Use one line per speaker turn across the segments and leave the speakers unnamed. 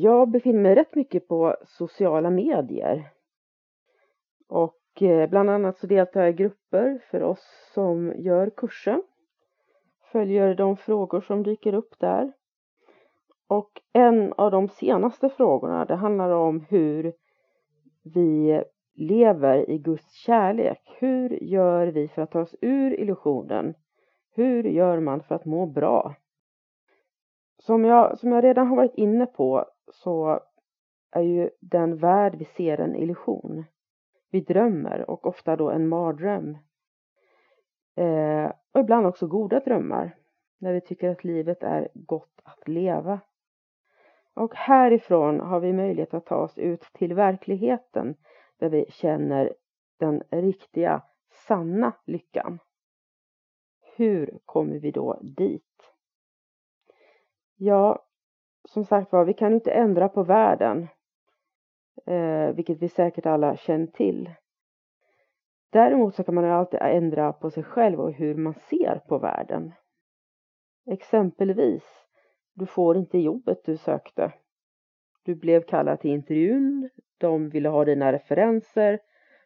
Jag befinner mig rätt mycket på sociala medier. Och eh, bland annat så deltar jag i grupper för oss som gör kursen. Följer de frågor som dyker upp där. Och en av de senaste frågorna det handlar om hur vi lever i Guds kärlek. Hur gör vi för att ta oss ur illusionen? Hur gör man för att må bra? Som jag, som jag redan har varit inne på så är ju den värld vi ser en illusion. Vi drömmer och ofta då en mardröm. Eh, och ibland också goda drömmar. När vi tycker att livet är gott att leva. Och härifrån har vi möjlighet att ta oss ut till verkligheten där vi känner den riktiga, sanna lyckan. Hur kommer vi då dit? Ja, som sagt var, vi kan inte ändra på världen, eh, vilket vi säkert alla känner till. Däremot så kan man alltid ändra på sig själv och hur man ser på världen. Exempelvis, du får inte jobbet du sökte. Du blev kallad till intervjun, de ville ha dina referenser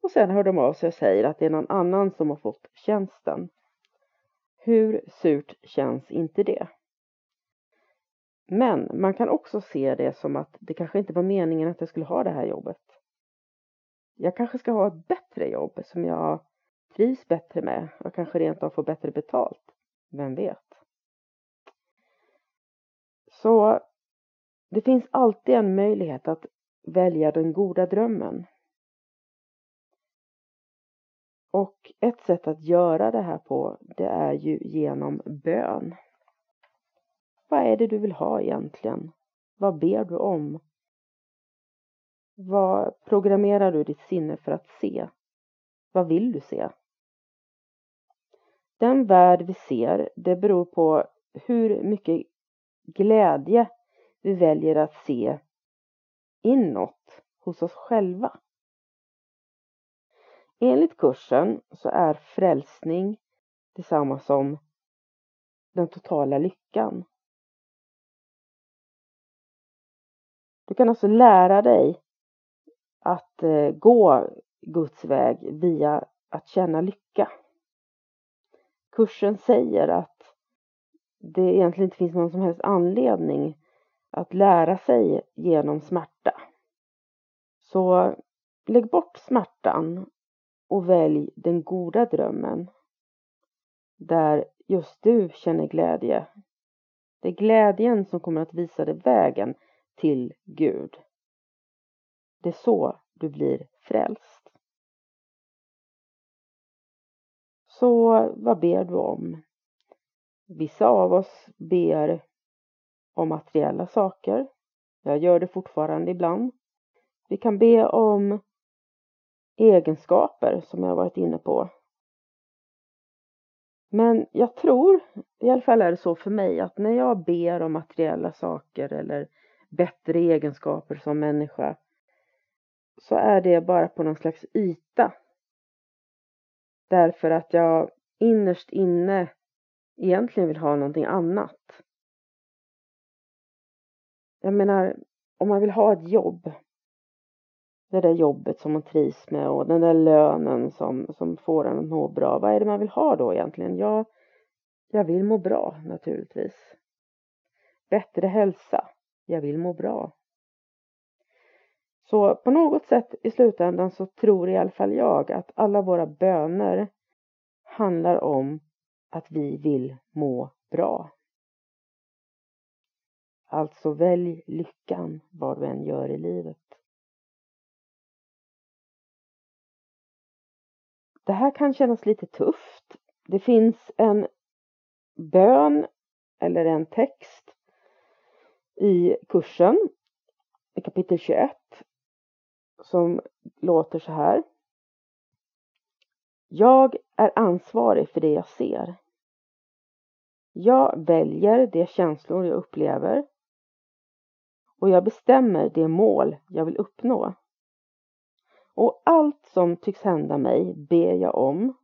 och sen hör de av sig och säger att det är någon annan som har fått tjänsten. Hur surt känns inte det? Men man kan också se det som att det kanske inte var meningen att jag skulle ha det här jobbet. Jag kanske ska ha ett bättre jobb som jag trivs bättre med och kanske rent av får bättre betalt. Vem vet? Så det finns alltid en möjlighet att välja den goda drömmen. Och ett sätt att göra det här på, det är ju genom bön. Vad är det du vill ha egentligen? Vad ber du om? Vad programmerar du ditt sinne för att se? Vad vill du se? Den värld vi ser, det beror på hur mycket glädje vi väljer att se inåt hos oss själva. Enligt kursen så är frälsning detsamma som den totala lyckan. Du kan alltså lära dig att eh, gå Guds väg via att känna lycka. Kursen säger att det egentligen inte finns någon som helst anledning att lära sig genom smärta. Så lägg bort smärtan och välj den goda drömmen där just du känner glädje. Det är glädjen som kommer att visa dig vägen till Gud. Det är så du blir frälst. Så vad ber du om? Vissa av oss ber om materiella saker. Jag gör det fortfarande ibland. Vi kan be om egenskaper som jag varit inne på. Men jag tror, i alla fall är det så för mig, att när jag ber om materiella saker eller bättre egenskaper som människa så är det bara på någon slags yta. Därför att jag innerst inne egentligen vill ha någonting annat. Jag menar, om man vill ha ett jobb. det där jobbet som man trivs med och den där lönen som, som får en att må bra. Vad är det man vill ha då egentligen? Ja, jag vill må bra naturligtvis. Bättre hälsa. Jag vill må bra. Så på något sätt i slutändan så tror i alla fall jag att alla våra böner handlar om att vi vill må bra. Alltså välj lyckan vad du än gör i livet. Det här kan kännas lite tufft. Det finns en bön eller en text i kursen i kapitel 21 som låter så här. Jag är ansvarig för det jag ser. Jag väljer de känslor jag upplever och jag bestämmer det mål jag vill uppnå. Och allt som tycks hända mig ber jag om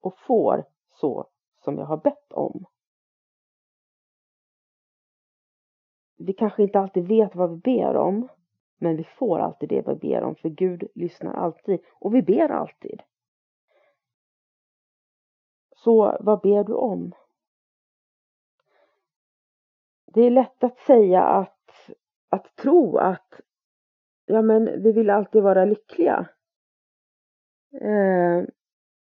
och får så som jag har bett om. Vi kanske inte alltid vet vad vi ber om, men vi får alltid det vi ber om, för Gud lyssnar alltid och vi ber alltid. Så vad ber du om? Det är lätt att säga att, att tro att ja men vi vill alltid vara lyckliga. Eh,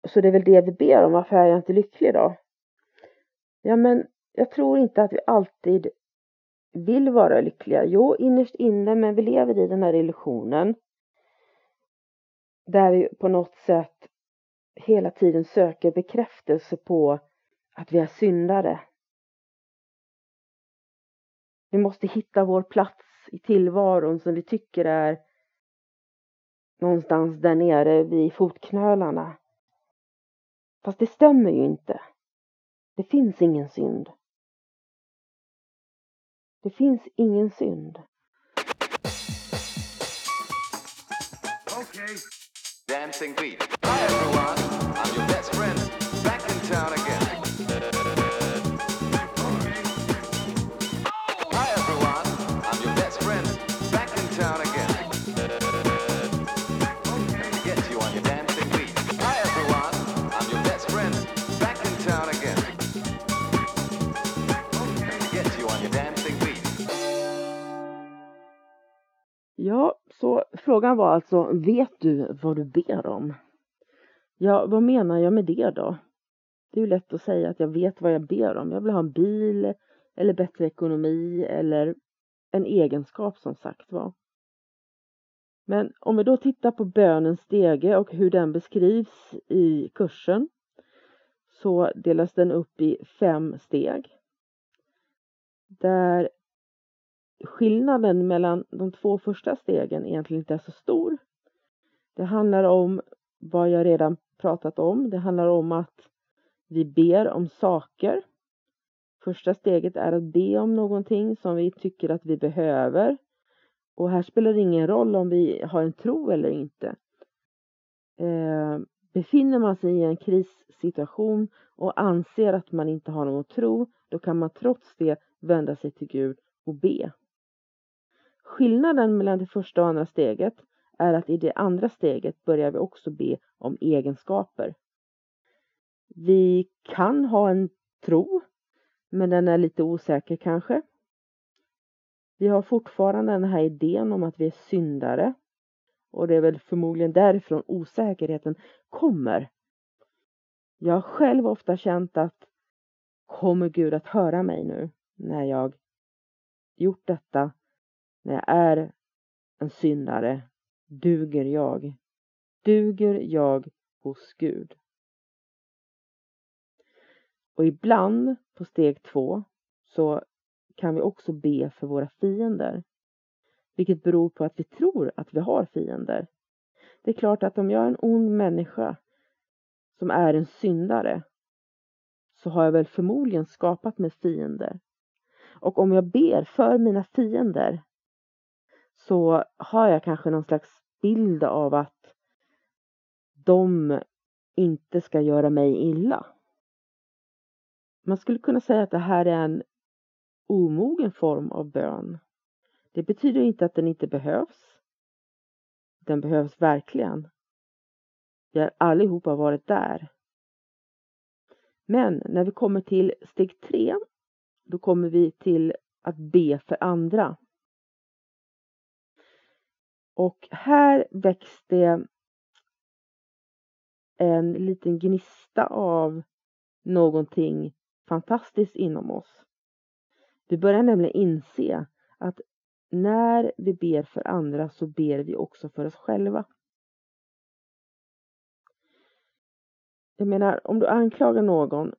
så det är väl det vi ber om, varför är jag inte lycklig då? Ja men jag tror inte att vi alltid vill vara lyckliga. Jo, innerst inne, men vi lever i den här illusionen. Där vi på något sätt hela tiden söker bekräftelse på att vi är syndare. Vi måste hitta vår plats i tillvaron som vi tycker är någonstans där nere vid fotknölarna. Fast det stämmer ju inte. Det finns ingen synd. Det finns ingen synd.
Okay. Dancing beat. Hi everyone, I'm your best friend, back in town again.
Ja, så frågan var alltså, vet du vad du ber om? Ja, vad menar jag med det då? Det är ju lätt att säga att jag vet vad jag ber om. Jag vill ha en bil eller bättre ekonomi eller en egenskap som sagt var. Men om vi då tittar på bönens stege och hur den beskrivs i kursen så delas den upp i fem steg. Där skillnaden mellan de två första stegen egentligen inte är så stor. Det handlar om vad jag redan pratat om. Det handlar om att vi ber om saker. Första steget är att be om någonting som vi tycker att vi behöver. Och här spelar det ingen roll om vi har en tro eller inte. Eh, befinner man sig i en krissituation och anser att man inte har någon tro, då kan man trots det vända sig till Gud och be. Skillnaden mellan det första och andra steget är att i det andra steget börjar vi också be om egenskaper. Vi kan ha en tro, men den är lite osäker kanske. Vi har fortfarande den här idén om att vi är syndare. Och det är väl förmodligen därifrån osäkerheten kommer. Jag har själv ofta känt att kommer Gud att höra mig nu när jag gjort detta? När jag är en syndare, duger jag? Duger jag hos Gud? Och ibland på steg två så kan vi också be för våra fiender. Vilket beror på att vi tror att vi har fiender. Det är klart att om jag är en ond människa som är en syndare så har jag väl förmodligen skapat mig fiender. Och om jag ber för mina fiender så har jag kanske någon slags bild av att de inte ska göra mig illa. Man skulle kunna säga att det här är en omogen form av bön. Det betyder inte att den inte behövs. Den behövs verkligen. Vi har allihopa varit där. Men när vi kommer till steg tre, då kommer vi till att be för andra. Och här väcks det en liten gnista av någonting fantastiskt inom oss. Vi börjar nämligen inse att när vi ber för andra så ber vi också för oss själva. Jag menar, om du anklagar någon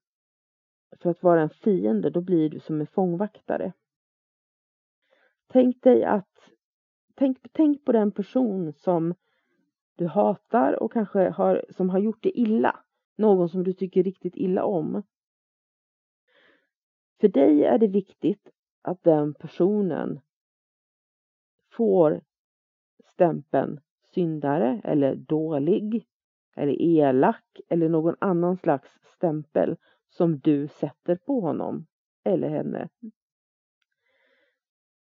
för att vara en fiende, då blir du som en fångvaktare. Tänk dig att, tänk, tänk på den person som du hatar och kanske har, som har gjort dig illa. Någon som du tycker riktigt illa om. För dig är det viktigt att den personen får stämpeln syndare eller dålig eller elak eller någon annan slags stämpel som du sätter på honom eller henne.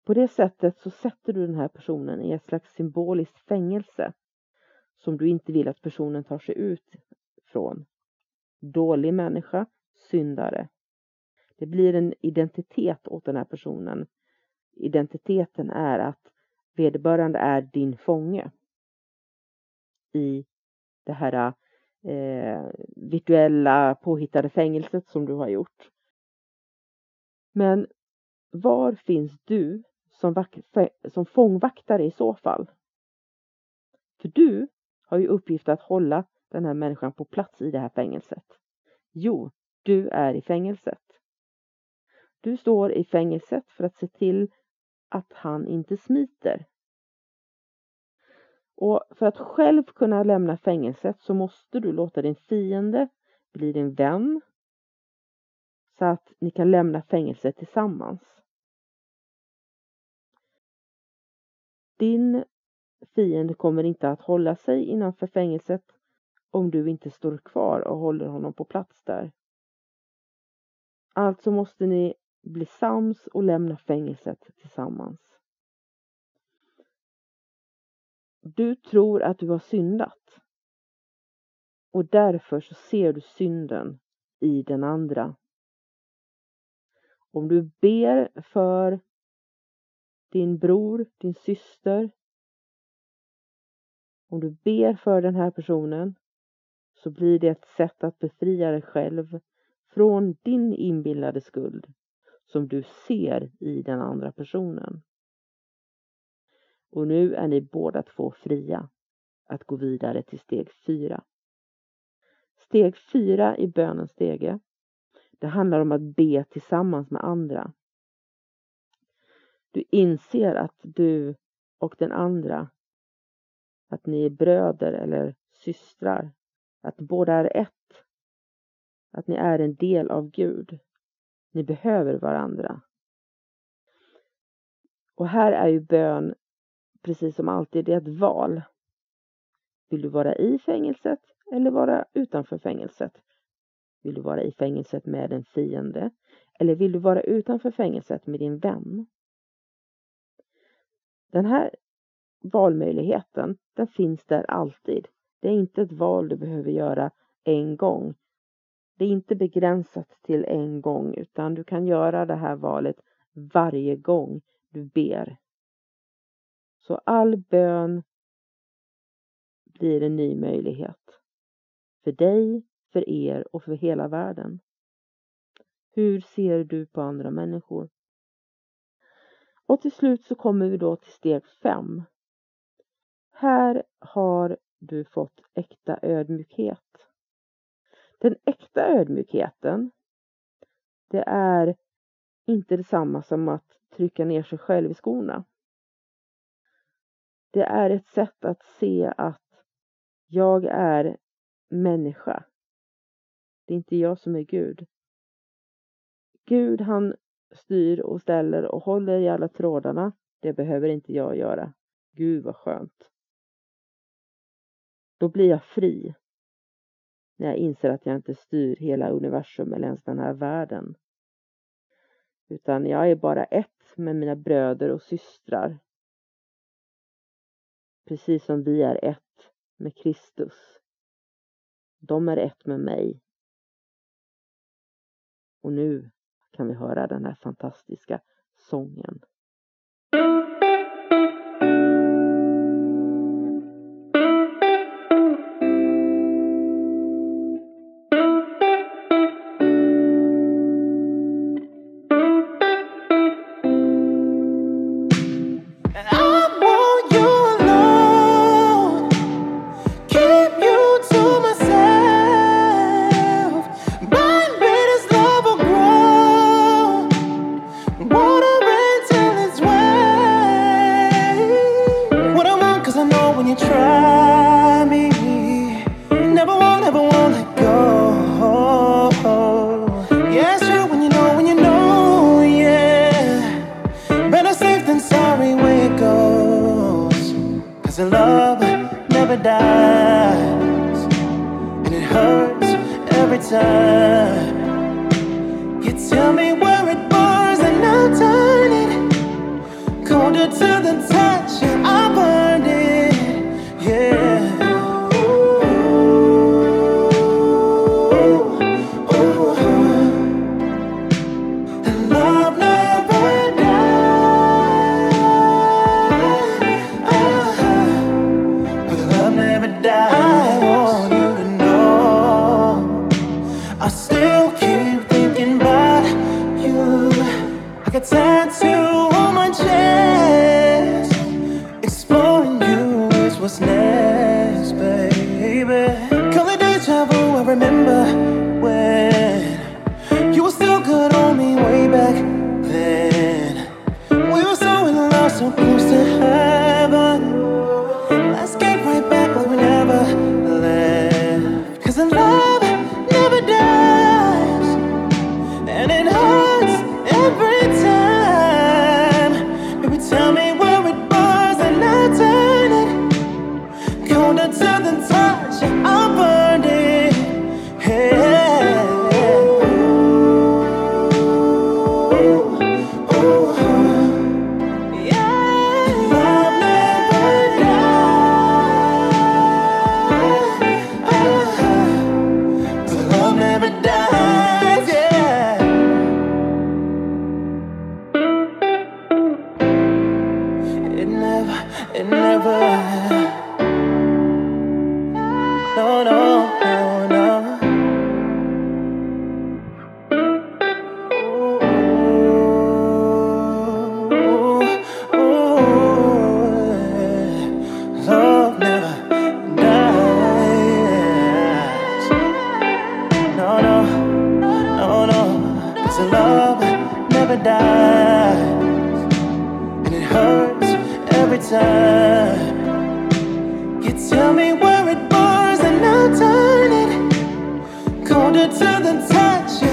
På det sättet så sätter du den här personen i ett slags symboliskt fängelse som du inte vill att personen tar sig ut från. Dålig människa, syndare. Det blir en identitet åt den här personen. Identiteten är att vederbörande är din fånge i det här eh, virtuella påhittade fängelset som du har gjort. Men var finns du som, som fångvaktare i så fall? För du har ju uppgift att hålla den här människan på plats i det här fängelset. Jo, du är i fängelset. Du står i fängelset för att se till att han inte smiter. Och för att själv kunna lämna fängelset så måste du låta din fiende bli din vän så att ni kan lämna fängelset tillsammans. Din fiende kommer inte att hålla sig innanför fängelset om du inte står kvar och håller honom på plats där. Alltså måste ni bli sams och lämna fängelset tillsammans. Du tror att du har syndat. Och därför så ser du synden i den andra. Om du ber för din bror, din syster. Om du ber för den här personen så blir det ett sätt att befria dig själv från din inbillade skuld som du ser i den andra personen. Och nu är ni båda två fria att gå vidare till steg fyra. Steg fyra i bönens stege. Det handlar om att be tillsammans med andra. Du inser att du och den andra, att ni är bröder eller systrar, att båda är ett, att ni är en del av Gud. Ni behöver varandra. Och här är ju bön precis som alltid, det är ett val. Vill du vara i fängelset eller vara utanför fängelset? Vill du vara i fängelset med en fiende? Eller vill du vara utanför fängelset med din vän? Den här valmöjligheten, den finns där alltid. Det är inte ett val du behöver göra en gång. Det är inte begränsat till en gång utan du kan göra det här valet varje gång du ber. Så all bön blir en ny möjlighet. För dig, för er och för hela världen. Hur ser du på andra människor? Och till slut så kommer vi då till steg 5. Här har du fått äkta ödmjukhet. Den äkta ödmjukheten, det är inte detsamma som att trycka ner sig själv i skorna. Det är ett sätt att se att jag är människa. Det är inte jag som är Gud. Gud han styr och ställer och håller i alla trådarna. Det behöver inte jag göra. Gud vad skönt. Då blir jag fri. När jag inser att jag inte styr hela universum eller ens den här världen. Utan jag är bara ett med mina bröder och systrar. Precis som vi är ett med Kristus. De är ett med mig. Och nu kan vi höra den här fantastiska sången.
Cause the love never dies. And it hurts every time. You tell me where it burns and I'll turn it colder to the touch. And I burn. To the touch,